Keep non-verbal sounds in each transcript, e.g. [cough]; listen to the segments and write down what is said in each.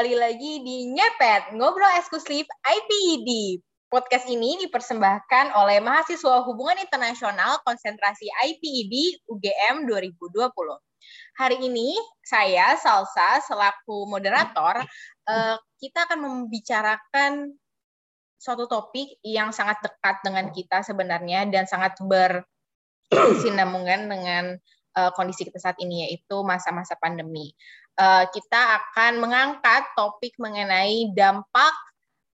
kembali lagi di Nyepet, Ngobrol Eksklusif IPED. Podcast ini dipersembahkan oleh mahasiswa Hubungan Internasional Konsentrasi IPED UGM 2020. Hari ini saya Salsa selaku moderator uh, kita akan membicarakan suatu topik yang sangat dekat dengan kita sebenarnya dan sangat bersinambungan dengan uh, kondisi kita saat ini yaitu masa-masa pandemi. Uh, kita akan mengangkat topik mengenai dampak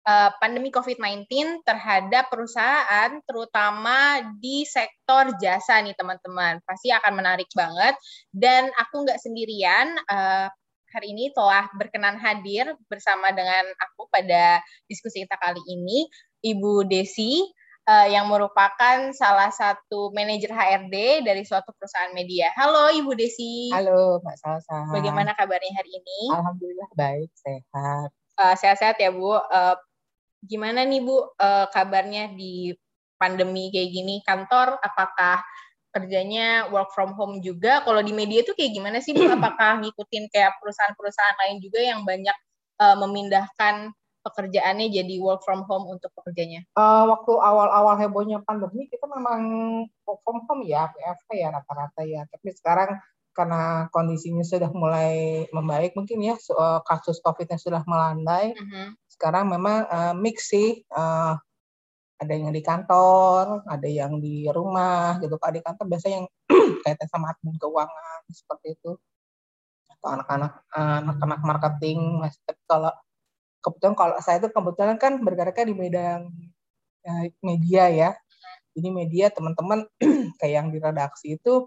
uh, pandemi COVID-19 terhadap perusahaan terutama di sektor jasa nih teman-teman. Pasti akan menarik banget dan aku nggak sendirian. Uh, hari ini telah berkenan hadir bersama dengan aku pada diskusi kita kali ini, Ibu Desi uh, yang merupakan salah satu manajer HRD dari suatu perusahaan media. Halo Ibu Desi. Halo Mbak Salsa. Bagaimana kabarnya hari ini? Alhamdulillah baik, sehat. Uh, sehat-sehat ya Bu. Uh, gimana nih Bu uh, kabarnya di pandemi kayak gini? Kantor apakah kerjanya work from home juga? Kalau di media tuh kayak gimana sih Bu? [clears throat] Apakah ngikutin kayak perusahaan-perusahaan lain juga yang banyak uh, memindahkan pekerjaannya jadi work from home untuk pekerjanya? Uh, waktu awal-awal hebohnya pandemi kita memang work from home ya, WFH ya rata-rata ya. Tapi sekarang karena kondisinya sudah mulai membaik mungkin ya uh, kasus COVID-nya sudah melandai. Uh -huh. Sekarang memang uh, mix sih. Uh, ada yang di kantor, ada yang di rumah gitu. Kalau di kantor biasanya yang [clears throat] kaitan sama admin keuangan seperti itu. Atau anak-anak anak-anak marketing. Tapi kalau kebetulan kalau saya itu kebetulan kan bergeraknya di medan uh, media ya. Jadi media teman-teman [clears throat] kayak yang di redaksi itu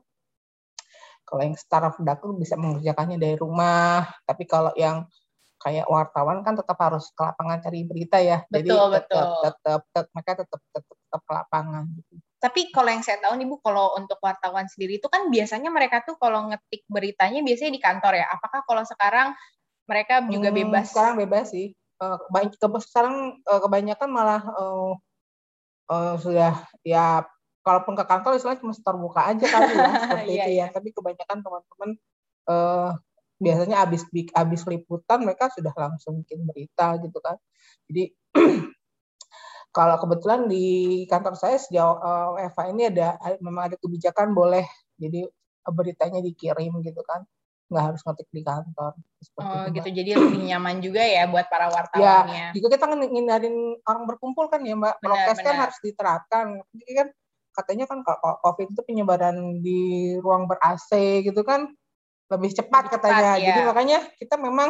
kalau yang startup redaktur bisa mengerjakannya dari rumah, tapi kalau yang kayak wartawan kan tetap harus ke lapangan cari berita ya. Betul, Jadi tetap, betul. Tetap, tetap, mereka tetap, tetap tetap ke lapangan gitu. Tapi kalau yang saya tahu nih Bu, kalau untuk wartawan sendiri itu kan biasanya mereka tuh kalau ngetik beritanya biasanya di kantor ya. Apakah kalau sekarang mereka juga hmm, bebas? Sekarang bebas sih uh, sekarang uh, kebanyakan malah uh, uh, sudah ya kalaupun ke kantor istilahnya cuma setor buka aja kali ya [laughs] seperti yeah, itu ya. Yeah. Tapi kebanyakan teman-teman uh, biasanya habis habis liputan mereka sudah langsung bikin berita gitu kan. Jadi [clears throat] kalau kebetulan di kantor saya sejauh uh, Eva ini ada memang ada kebijakan boleh jadi beritanya dikirim gitu kan nggak harus ngetik di kantor. oh itu, gitu, jadi lebih nyaman juga ya buat para wartawannya. Ya, juga kita ngindarin orang berkumpul kan ya mbak. Prokes kan harus diterapkan. Jadi kan katanya kan kalau COVID itu penyebaran di ruang ber AC gitu kan lebih cepat lebih katanya. Cepat, ya. Jadi makanya kita memang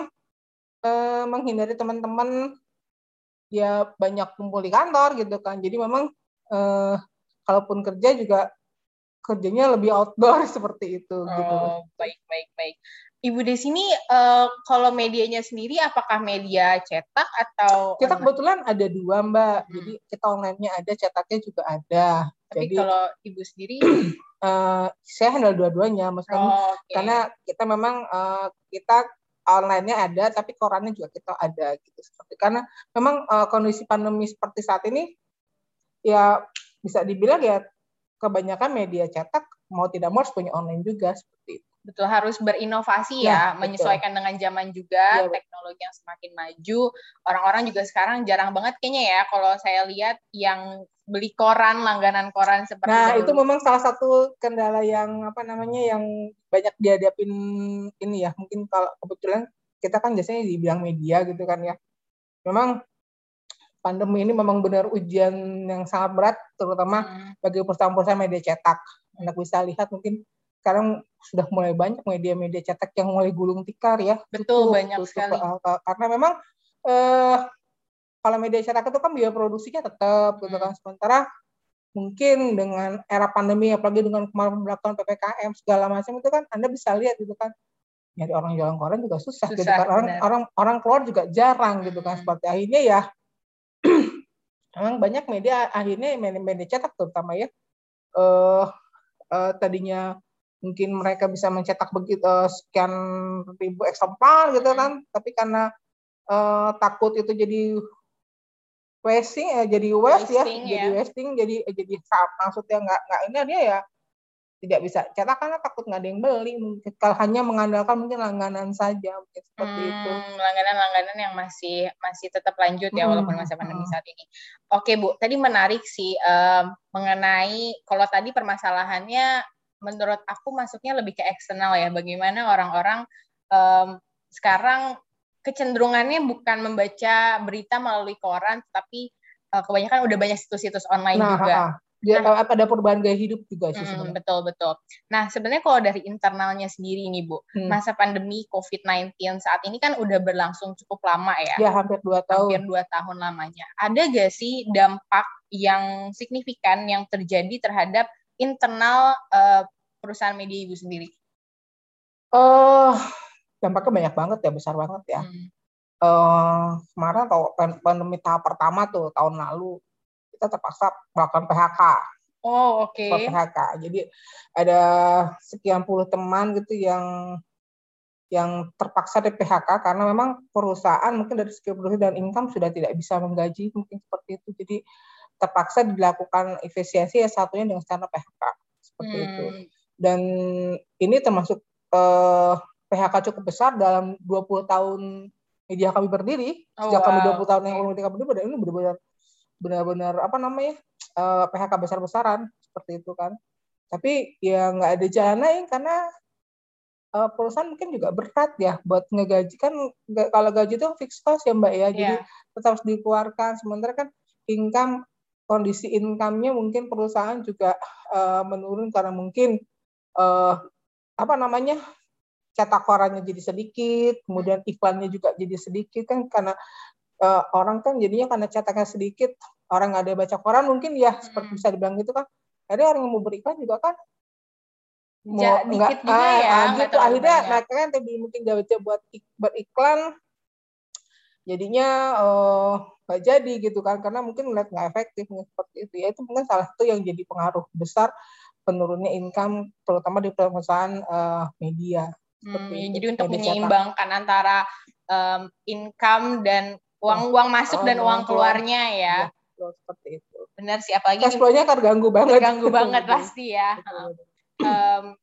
eh, menghindari teman-teman ya banyak kumpul di kantor gitu kan. Jadi memang eh, kalaupun kerja juga kerjanya lebih outdoor [laughs] seperti itu. Oh, gitu. baik, baik, baik. Ibu di sini uh, kalau medianya sendiri apakah media cetak atau kita kebetulan ada dua mbak hmm. jadi kita online-nya ada cetaknya juga ada tapi jadi kalau ibu sendiri uh, [clears throat] saya handle dua-duanya maksudnya oh, okay. karena kita memang uh, kita online-nya ada tapi korannya juga kita ada gitu seperti karena memang uh, kondisi pandemi seperti saat ini ya bisa dibilang ya kebanyakan media cetak mau tidak mau harus punya online juga seperti itu. Betul harus berinovasi ya, ya menyesuaikan dengan zaman juga, ya, teknologi yang semakin maju. Orang-orang juga sekarang jarang banget kayaknya ya kalau saya lihat yang beli koran, langganan koran seperti Nah, itu, itu memang salah satu kendala yang apa namanya yang banyak dihadapin ini ya. Mungkin kalau kebetulan kita kan biasanya di bidang media gitu kan ya. Memang pandemi ini memang benar ujian yang sangat berat, terutama hmm. bagi perusahaan-perusahaan media cetak. Anda bisa lihat mungkin sekarang sudah mulai banyak media-media cetak yang mulai gulung tikar ya. Betul, tutup, banyak tutup, sekali. Uh, karena memang uh, kalau media cetak itu kan biaya produksinya tetap gitu kan. Hmm. Sementara mungkin dengan era pandemi apalagi dengan kemarin belakang ppkm segala macam itu kan anda bisa lihat gitu kan nyari orang jualan koran juga susah, gitu susah gitu kan orang orang orang keluar juga jarang gitu kan hmm. seperti akhirnya ya memang banyak media akhirnya media, cetak terutama ya. Uh, uh, tadinya mungkin mereka bisa mencetak begitu uh, sekian ribu eksemplar gitu kan. Tapi karena uh, takut itu jadi wasting ya jadi waste ya, ya jadi wasting jadi jadi maksudnya nggak nggak ini dia ya tidak bisa cetak karena takut nggak ada yang beli mungkin kalau hanya mengandalkan mungkin langganan saja mungkin seperti hmm, itu langganan-langganan yang masih masih tetap lanjut ya hmm, walaupun masa pandemi hmm. saat ini oke bu tadi menarik sih um, mengenai kalau tadi permasalahannya menurut aku masuknya lebih ke eksternal ya bagaimana orang-orang um, sekarang kecenderungannya bukan membaca berita melalui koran tapi uh, kebanyakan udah banyak situs-situs online nah, juga. Dia nah, ada perubahan gaya hidup juga sih hmm, Betul betul. Nah sebenarnya kalau dari internalnya sendiri nih bu, hmm. masa pandemi COVID-19 saat ini kan udah berlangsung cukup lama ya. Ya hampir dua tahun. Hampir dua tahun lamanya. Ada gak sih dampak yang signifikan yang terjadi terhadap internal uh, perusahaan media ibu sendiri? Uh, dampaknya banyak banget ya, besar banget ya. Hmm uh, kemarin kalau pandemi tahap pertama tuh tahun lalu kita terpaksa melakukan PHK. Oh oke. Okay. PHK. Jadi ada sekian puluh teman gitu yang yang terpaksa di PHK karena memang perusahaan mungkin dari segi perusahaan dan income sudah tidak bisa menggaji mungkin seperti itu. Jadi terpaksa dilakukan efisiensi ya satunya dengan cara PHK seperti hmm. itu. Dan ini termasuk eh, PHK cukup besar dalam 20 tahun media kami berdiri oh, sejak wow. kami 20 tahun yang lalu media kami berdiri ini benar-benar benar-benar apa namanya uh, eh, PHK besar-besaran seperti itu kan. Tapi ya nggak ada jalan lain karena uh, perusahaan mungkin juga berat ya buat ngegaji. Kan kalau gaji itu fixed cost ya mbak ya. Jadi yeah. tetap harus dikeluarkan. Sementara kan income kondisi income-nya mungkin perusahaan juga uh, menurun karena mungkin uh, apa namanya cetak korannya jadi sedikit, kemudian iklannya juga jadi sedikit kan karena uh, orang kan jadinya karena cetaknya sedikit, orang nggak ada baca koran mungkin ya hmm. seperti bisa dibilang gitu kan. Jadi orang yang mau berikan juga kan mau ja, dikit juga ah, ya, ah, gitu. akhirnya mereka kan tadi mungkin gak baca buat beriklan jadinya uh, nggak jadi gitu kan karena mungkin melihat nggak efektif seperti itu. Ya itu mungkin salah satu yang jadi pengaruh besar penurunnya income terutama di perusahaan uh, media. Hmm, jadi untuk menyeimbangkan antara um, income dan uang-uang masuk oh, dan uang keluarnya ya. ya seperti itu. Benar sih, apalagi cash flow-nya terganggu banget. Terganggu [laughs] banget pasti ya. Um,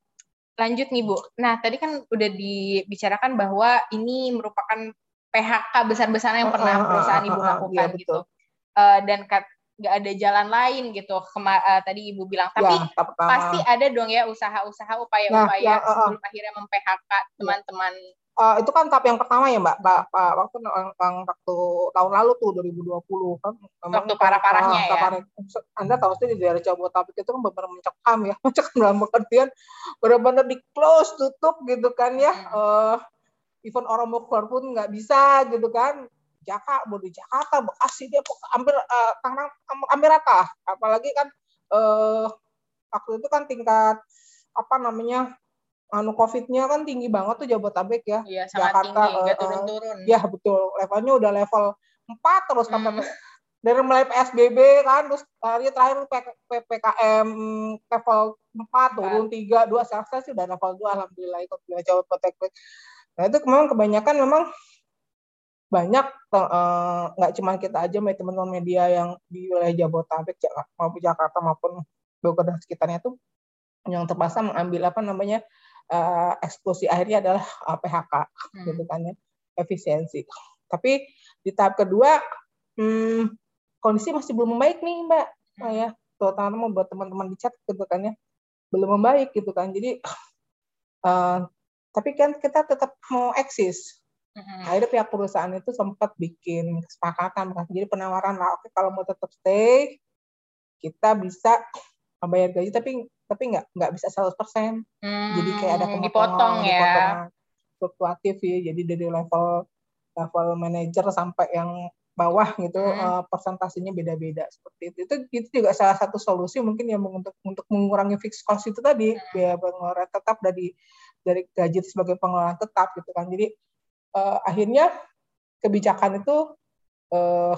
lanjut nih Bu. Nah tadi kan udah dibicarakan bahwa ini merupakan PHK besar-besaran yang pernah perusahaan Ibu lakukan iya, gitu. Uh, dan nggak ada jalan lain gitu Kema uh, tadi ibu bilang tapi ya, pasti ada dong ya usaha-usaha upaya-upaya nah, ya, uh, sebelum akhirnya mem-PHK iya. teman-teman uh, itu kan tahap yang pertama ya mbak? Pak waktu yang waktu tahun lalu tuh 2020 kan? Waktu parah-parahnya uh, ya. Parah, anda tahu sih di daerah Jabodetabek itu kan benar-benar mencekam ya. [laughs] Mencekam dalam pengertian benar-benar di close tutup gitu kan ya. Hmm. uh, even orang mau keluar pun nggak bisa gitu kan. Jakarta, mau di Jakarta, Bekasi dia hampir uh, hampir rata. Apalagi kan uh, waktu itu kan tingkat apa namanya anu COVID-nya kan tinggi banget tuh Jabotabek ya. Iya, Jakarta tinggi, uh, turun-turun. ya betul, levelnya udah level 4 terus hmm. dari mulai PSBB kan terus hari terakhir PPKM level 4 turun 3 2 sekarang sih udah level 2 alhamdulillah itu Jabotabek. Nah itu memang kebanyakan memang banyak eh, nggak uh, cuma kita aja teman-teman media yang di wilayah Jabodetabek maupun Jakarta maupun Bogor dan sekitarnya itu yang terpaksa mengambil apa namanya uh, eksekusi akhirnya adalah uh, eh, PHK hmm. gitu kan ya efisiensi. Tapi di tahap kedua hmm, kondisi masih belum membaik nih mbak. Hmm. ya terutama buat teman-teman di chat gitu kan ya belum membaik gitu kan. Jadi uh, tapi kan kita tetap mau eksis. Hmm. Akhirnya pihak perusahaan itu sempat bikin kesepakatan, jadi penawaran lah, oke kalau mau tetap stay, kita bisa membayar gaji, tapi tapi nggak nggak bisa 100%. Hmm, jadi kayak ada pemotongan, dipotong ya. fluktuatif ya, jadi dari level level manager sampai yang bawah gitu hmm. uh, persentasenya beda-beda seperti itu. itu itu juga salah satu solusi mungkin yang untuk untuk mengurangi fixed cost itu tadi hmm. biaya pengeluaran tetap dari dari gaji sebagai pengeluaran tetap gitu kan jadi uh, akhirnya kebijakan itu uh,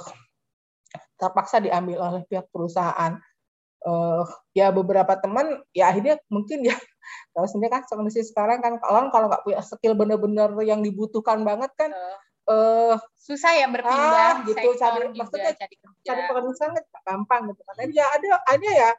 terpaksa diambil oleh pihak perusahaan. Uh, ya beberapa teman ya akhirnya mungkin ya [laughs] kalau sebenarnya kan kondisi sekarang kan kalau kalau nggak punya skill benar-benar yang dibutuhkan banget kan uh, susah ya berpindah ah, gitu cari maksudnya cari, cari pekerjaan gampang gitu kan. Ya ada ada ya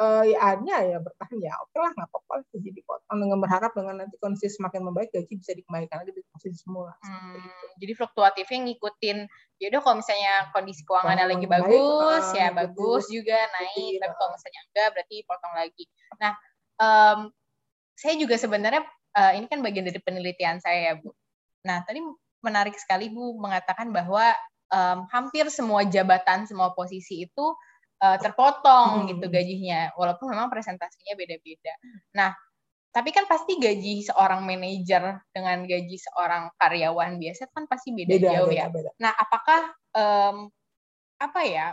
uh, ya hanya ya bertahan ya oke lah nggak apa-apa gaji dipotong dengan berharap dengan nanti kondisi semakin membaik gaji bisa dikembalikan lagi di posisi semula. Hmm, jadi fluktuatifnya ngikutin ya udah kalau misalnya kondisi keuangannya lagi bagus baik, ya uh, bagus juga naik tapi kalau misalnya enggak berarti potong lagi. Nah um, saya juga sebenarnya uh, ini kan bagian dari penelitian saya ya Bu. Nah tadi menarik sekali Bu mengatakan bahwa um, hampir semua jabatan semua posisi itu uh, terpotong hmm. gitu gajinya walaupun memang presentasinya beda-beda. Nah, tapi kan pasti gaji seorang manajer dengan gaji seorang karyawan biasa kan pasti beda, beda jauh beda, ya. Beda. Nah, apakah um, apa ya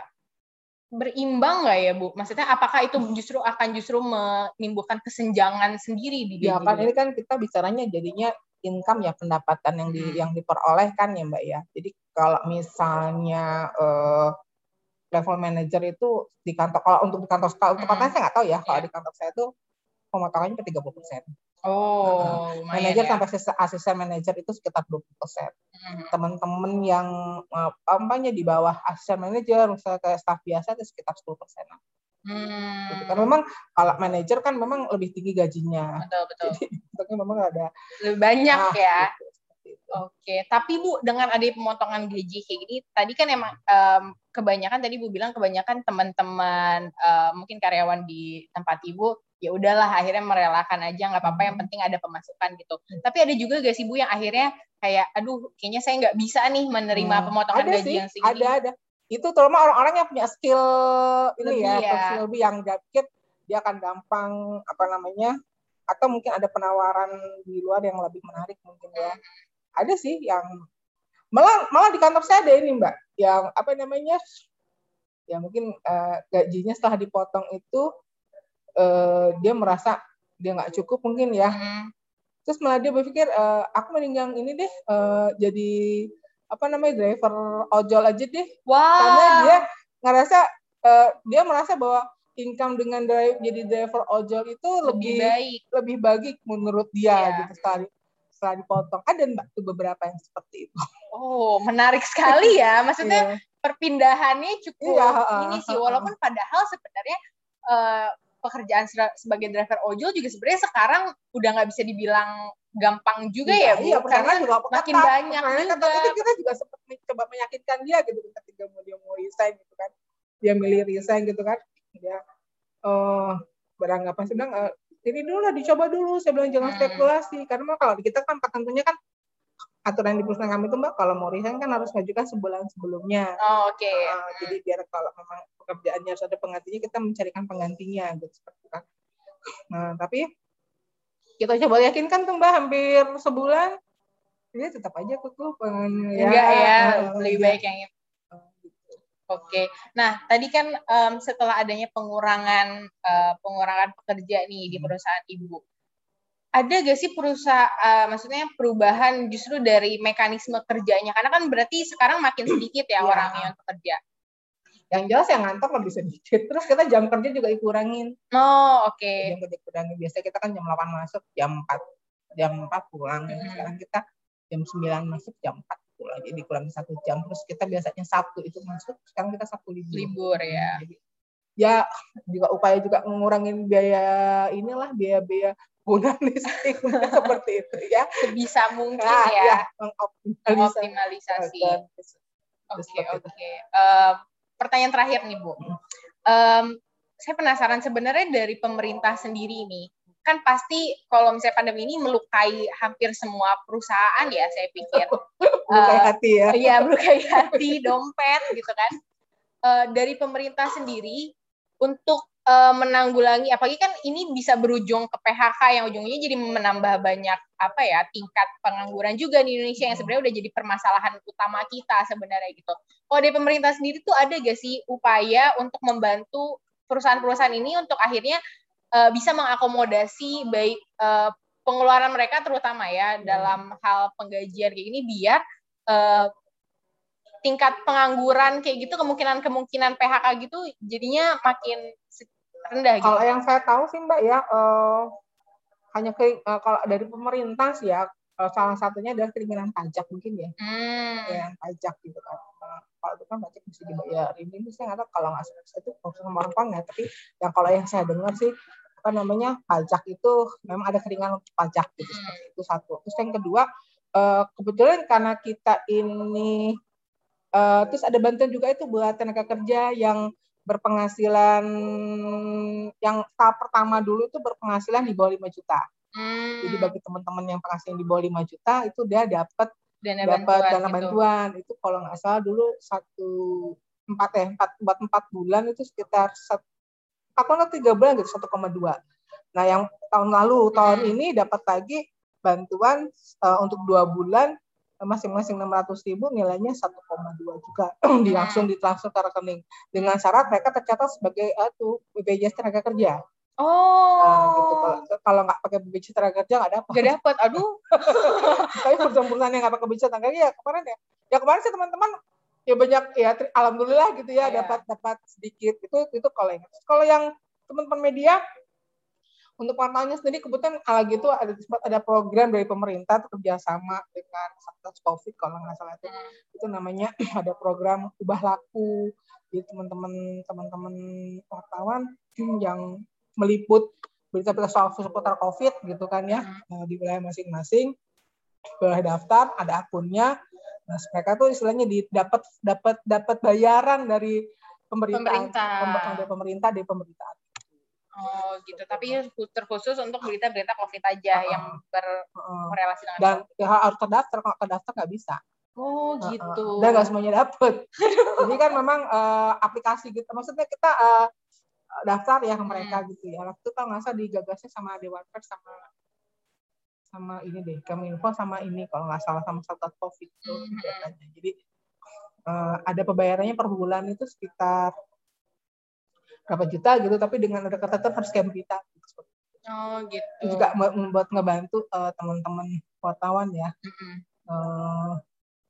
berimbang nggak ya Bu? Maksudnya apakah itu justru akan justru menimbulkan kesenjangan sendiri di gaji? Ya kan ini kan kita bicaranya jadinya income ya pendapatan yang di hmm. yang diperolehkan ya Mbak ya. Jadi kalau misalnya uh, level manager itu di kantor kalau untuk di kantor kalau untuk kantor saya nggak tahu ya kalau yeah. di kantor saya itu pemotongannya ke 30 persen. Oh, nah, manajer ya. sampai asisten manajer itu sekitar 20 persen. Hmm. Teman-teman yang uh, di bawah asisten manajer, misalnya kayak staff biasa itu sekitar 10 persen. Hmm. Gitu. Karena memang kalau manajer kan memang lebih tinggi gajinya. Betul betul. [laughs] Jadi memang ada lebih banyak nah, ya. Gitu. Oke, tapi Bu dengan ada pemotongan gaji kayak gini, tadi kan emang um, kebanyakan tadi Bu bilang kebanyakan teman-teman uh, mungkin karyawan di tempat Ibu ya udahlah akhirnya merelakan aja nggak apa-apa yang penting ada pemasukan gitu. Tapi ada juga gak sih Bu yang akhirnya kayak aduh kayaknya saya nggak bisa nih menerima hmm, pemotongan ada gaji sih, yang segini. Ada ada. Itu terutama orang-orang yang punya skill ini ya, ya. skill lebih yang dikit dia akan gampang apa namanya atau mungkin ada penawaran di luar yang lebih menarik mungkin ya. Ada sih yang malah malah di kantor saya ada ini mbak yang apa namanya ya mungkin uh, gajinya setelah dipotong itu uh, dia merasa dia nggak cukup mungkin ya hmm. terus malah dia berpikir uh, aku mending yang ini deh uh, jadi apa namanya driver ojol aja deh wow. karena dia ngerasa uh, dia merasa bahwa income dengan drive, jadi driver ojol itu lebih, lebih baik lebih baik menurut dia yeah. gitu sekali setelah dipotong. Ada mbak tuh beberapa yang seperti itu. Oh, menarik sekali ya. [laughs] Maksudnya yeah. perpindahannya cukup yeah, ini sih. Walaupun padahal sebenarnya uh, pekerjaan sebagai driver ojol juga sebenarnya sekarang udah nggak bisa dibilang gampang juga iya, ya, Bu. Iya, karena juga makin ketat, banyak juga. Tapi kita juga sempat coba meyakinkan dia gitu ketika mau dia mau resign gitu kan. Dia milih resign gitu kan. Dia uh, beranggapan sedang uh, ini dulu lah dicoba dulu saya bilang jangan hmm. spekulasi karena kalau kita kan tentunya kan aturan di perusahaan kami itu mbak kalau mau resign kan harus ngajukan sebulan sebelumnya oh, oke okay. uh, hmm. jadi biar kalau memang pekerjaannya harus ada penggantinya kita mencarikan penggantinya gitu seperti kan nah tapi kita coba yakinkan tuh mbak hampir sebulan dia tetap aja kukuh pengen ya, enggak ya uh, lebih ya. baik yang Oke, nah tadi kan um, setelah adanya pengurangan uh, pengurangan pekerja nih di hmm. perusahaan ibu, ada gak sih perusahaan, uh, maksudnya perubahan justru dari mekanisme kerjanya? Karena kan berarti sekarang makin sedikit ya, ya. orang yang bekerja. Yang jelas yang ngantor lebih sedikit. Terus kita jam kerja juga dikurangin. Oh, oke. Okay. Jam kerja dikurangin. Biasanya kita kan jam 8 masuk, jam 4 jam 4 pulang. Hmm. Sekarang kita jam 9 masuk, jam 4 pulang jadi kurang satu jam terus kita biasanya Sabtu itu masuk sekarang kita Sabtu libur. Libur ya. Jadi, ya juga upaya juga mengurangin biaya inilah biaya-biaya guna [laughs] listrik seperti itu ya. Sebisa mungkin nah, ya, ya mengoptimalisasi. Oke oke. Pertanyaan terakhir nih bu. Um, saya penasaran sebenarnya dari pemerintah sendiri nih kan pasti kalau misalnya pandemi ini melukai hampir semua perusahaan ya saya pikir [laughs] melukai uh, hati ya iya melukai hati dompet gitu kan uh, dari pemerintah sendiri untuk uh, menanggulangi apalagi kan ini bisa berujung ke PHK yang ujungnya jadi menambah banyak apa ya tingkat pengangguran juga di Indonesia yang sebenarnya udah jadi permasalahan utama kita sebenarnya gitu. Kalau dari pemerintah sendiri tuh ada gak sih upaya untuk membantu perusahaan-perusahaan ini untuk akhirnya uh, bisa mengakomodasi baik uh, pengeluaran mereka terutama ya hmm. dalam hal penggajian kayak ini biar uh, tingkat pengangguran kayak gitu kemungkinan-kemungkinan PHK gitu jadinya makin rendah gitu. Kalau yang saya tahu sih Mbak ya uh, hanya ke uh, kalau dari pemerintah sih ya uh, salah satunya adalah keringanan pajak mungkin ya. Hmm. Keringanan pajak gitu kan. kalau itu kan pajak mesti dibayar ini saya nggak tahu kalau nggak salah itu proses sama orang ya tapi yang kalau yang saya dengar sih apa namanya pajak itu memang ada keringanan pajak gitu hmm. itu satu terus yang kedua uh, kebetulan karena kita ini uh, terus ada bantuan juga itu buat tenaga kerja yang berpenghasilan yang tahap pertama dulu itu berpenghasilan di bawah 5 juta. Hmm. Jadi bagi teman-teman yang penghasilan di bawah 5 juta itu dia dapat dana dapat bantuan, dana gitu. bantuan itu kalau nggak salah dulu satu empat ya empat buat empat bulan itu sekitar satu atau tiga bulan gitu satu koma dua nah yang tahun lalu tahun hmm. ini dapat lagi bantuan uh, untuk dua bulan masing-masing enam ratus ribu nilainya satu koma dua juga [clears throat] di langsung ditransfer ke rekening dengan syarat mereka tercatat sebagai uh, tuh BPJS tenaga kerja Oh. Nah, gitu. Kalau nggak pakai BPJS tenaga kerja nggak dapat. Nggak dapat. Aduh. [laughs] Tapi perusahaan-perusahaan yang nggak pakai BPJS tenaga kerja ya kemarin ya. Ya kemarin sih teman-teman ya banyak ya alhamdulillah gitu ya yeah. dapat dapat sedikit itu itu kalau yang kalau yang teman-teman media untuk wartawannya sendiri kebetulan lagi itu ada ada program dari pemerintah kerjasama dengan satgas covid kalau nggak salah itu. Itu namanya [clears throat] ada program ubah laku. Jadi teman-teman teman-teman wartawan [clears throat] yang meliput berita-berita soal seputar COVID gitu kan ya hmm. di wilayah masing-masing boleh daftar ada akunnya. Nah mereka tuh istilahnya dapat dapat dapat bayaran dari pemerintah. Pemerintah. Dari pemerintah dari pemerintah Oh gitu, tapi terkhusus untuk berita-berita COVID aja uh, yang berkorelasi dengan dan ya, harus terdaftar kalau terdaftar nggak bisa. Oh gitu. Uh, uh. Dan nggak semuanya dapet. [laughs] Jadi kan memang uh, aplikasi gitu. Maksudnya kita uh, daftar ya ke mereka hmm. gitu ya. Waktu itu kan nggak digagasnya sama Dewan Pers sama sama ini deh, Kominfo sama ini kalau nggak salah sama Satgas Covid itu hmm. Jadi uh, ada pembayarannya per bulan itu sekitar berapa juta gitu, tapi dengan ada kata harus kirim kita. Oh gitu. Itu juga membuat ngebantu uh, teman-teman wartawan ya. -hmm. uh,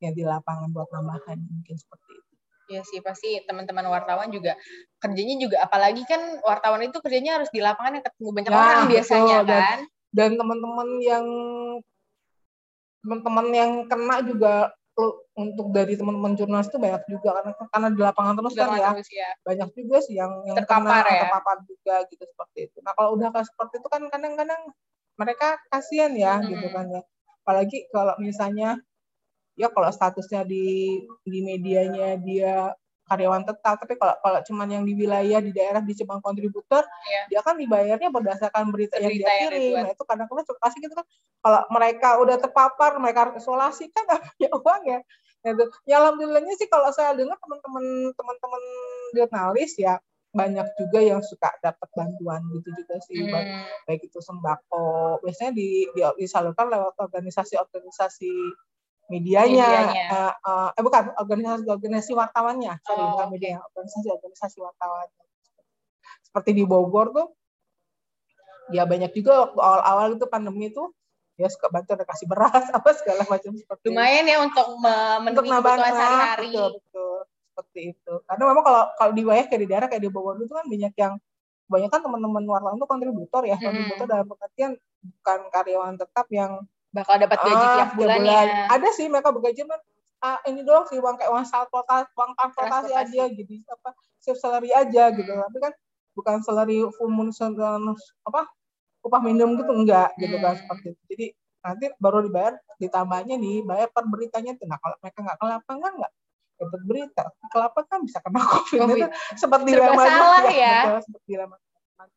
yang di lapangan buat nambahan mungkin seperti itu. Iya sih pasti teman-teman wartawan juga kerjanya juga apalagi kan wartawan itu kerjanya harus di lapangan yang ketemu banyak nah, orang biasanya betul. kan. Dan teman-teman yang teman-teman yang kena juga untuk dari teman-teman jurnalis itu banyak juga karena karena di lapangan terus kan ya, terus ya banyak juga sih yang yang terpapar kena, ya terpapar juga gitu seperti itu. Nah kalau udah kayak seperti itu kan kadang-kadang mereka kasihan ya hmm. gitu kan ya. Apalagi kalau misalnya ya kalau statusnya di di medianya dia karyawan tetap tapi kalau kalau cuman yang di wilayah di daerah di cabang kontributor yeah. dia kan dibayarnya berdasarkan berita, berita yang dia kirim nah itu kadang-kadang suka kasih gitu kan kalau mereka udah terpapar mereka isolasi kan gak punya [laughs] uang ya. Nah, itu. Ya alhamdulillahnya sih kalau saya dengar teman-teman teman-teman jurnalis ya banyak juga yang suka dapat bantuan gitu juga sih hmm. baik itu sembako. Biasanya di, di disalurkan lewat organisasi-organisasi medianya, medianya. Uh, uh, eh bukan organisasi organisasi wartawannya sorry oh, bukan okay. media organisasi organisasi wartawan seperti di Bogor tuh ya banyak juga awal-awal itu pandemi itu ya suka bantu ada kasih beras [laughs] apa segala macam seperti lumayan ya untuk memenuhi kebutuhan sehari-hari betul, betul seperti itu karena memang kalau kalau di wilayah kayak di daerah kayak di Bogor itu kan banyak yang banyak kan teman-teman wartawan itu kontributor ya hmm. kontributor dalam pengertian bukan karyawan tetap yang bakal dapat gaji ah, tiap bulannya. Bulan. Ada sih mereka begaji kan ah, ini doang sih uang kayak uang transportasi, uang transportasi aja gitu apa save salary aja gitu. hmm. gitu. Tapi kan bukan salary full moon apa upah minimum gitu enggak gitu kan hmm. seperti itu. Jadi nanti baru dibayar ditambahnya nih bayar per beritanya tuh. Nah kalau mereka nggak ke lapangan nggak dapat berita ke lapangan kan bisa kena covid, COVID. itu seperti dilema ya, ya. seperti dilema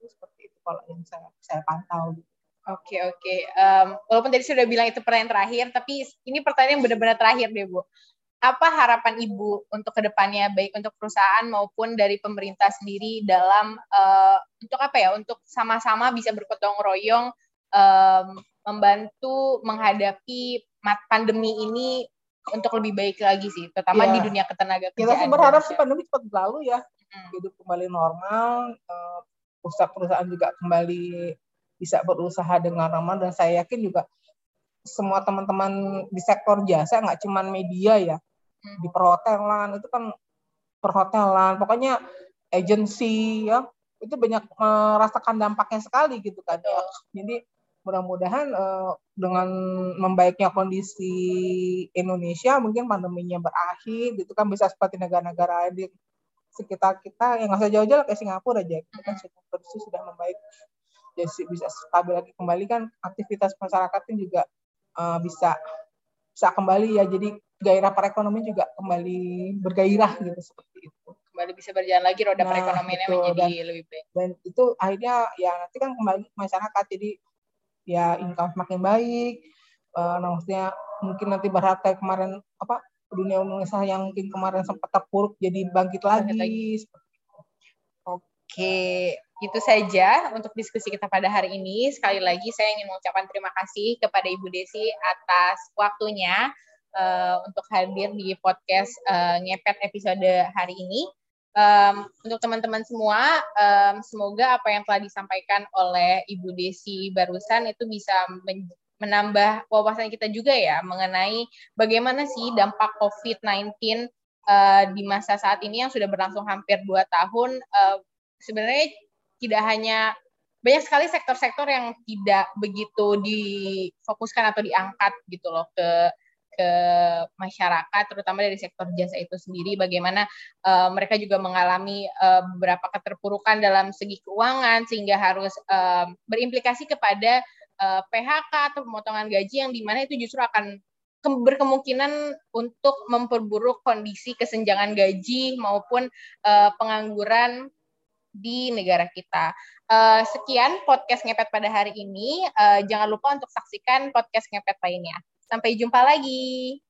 seperti itu kalau yang saya saya pantau gitu. Oke oke. Um, walaupun tadi sudah bilang itu pertanyaan terakhir, tapi ini pertanyaan yang benar-benar terakhir deh bu. Apa harapan ibu untuk ke depannya, baik untuk perusahaan maupun dari pemerintah sendiri dalam uh, untuk apa ya? Untuk sama-sama bisa bergotong royong um, membantu menghadapi pandemi ini untuk lebih baik lagi sih, terutama ya. di dunia ketenaga kerjaan. Kita sih berharap sih pandemi cepat berlalu ya, hmm. hidup kembali normal, uh, perusahaan juga kembali bisa berusaha dengan ramah dan saya yakin juga semua teman-teman di sektor jasa nggak cuma media ya hmm. di perhotelan itu kan perhotelan pokoknya agensi ya itu banyak merasakan dampaknya sekali gitu kan ya. jadi mudah-mudahan uh, dengan membaiknya kondisi Indonesia mungkin pandeminya berakhir gitu kan bisa seperti negara-negara di sekitar kita yang nggak usah jauh-jauh kayak Singapura aja kita kan kondisi sudah membaik jadi bisa stabil lagi kembali kan aktivitas masyarakatnya juga uh, bisa bisa kembali ya. Jadi gairah perekonomian juga kembali bergairah gitu seperti itu. Kembali bisa berjalan lagi roda nah, perekonomiannya menjadi dan, lebih baik. dan itu akhirnya ya nanti kan kembali masyarakat. Jadi ya income semakin baik uh, nah maksudnya mungkin nanti berharap kayak kemarin apa dunia usaha yang mungkin kemarin sempat terpuruk jadi bangkit lagi, lagi. oke itu saja untuk diskusi kita pada hari ini sekali lagi saya ingin mengucapkan terima kasih kepada Ibu Desi atas waktunya uh, untuk hadir di podcast uh, ngepet episode hari ini um, untuk teman-teman semua, um, semoga apa yang telah disampaikan oleh Ibu Desi barusan itu bisa menambah wawasan kita juga ya mengenai bagaimana sih dampak COVID-19 uh, eh, di masa saat ini yang sudah berlangsung hampir dua tahun. Uh, sebenarnya tidak hanya banyak sekali sektor-sektor yang tidak begitu difokuskan atau diangkat gitu loh ke ke masyarakat, terutama dari sektor jasa itu sendiri, bagaimana uh, mereka juga mengalami uh, beberapa keterpurukan dalam segi keuangan, sehingga harus uh, berimplikasi kepada uh, PHK atau pemotongan gaji yang di mana itu justru akan berkemungkinan untuk memperburuk kondisi kesenjangan gaji maupun uh, pengangguran di negara kita. Uh, sekian podcast ngepet pada hari ini. Uh, jangan lupa untuk saksikan podcast ngepet lainnya. Sampai jumpa lagi.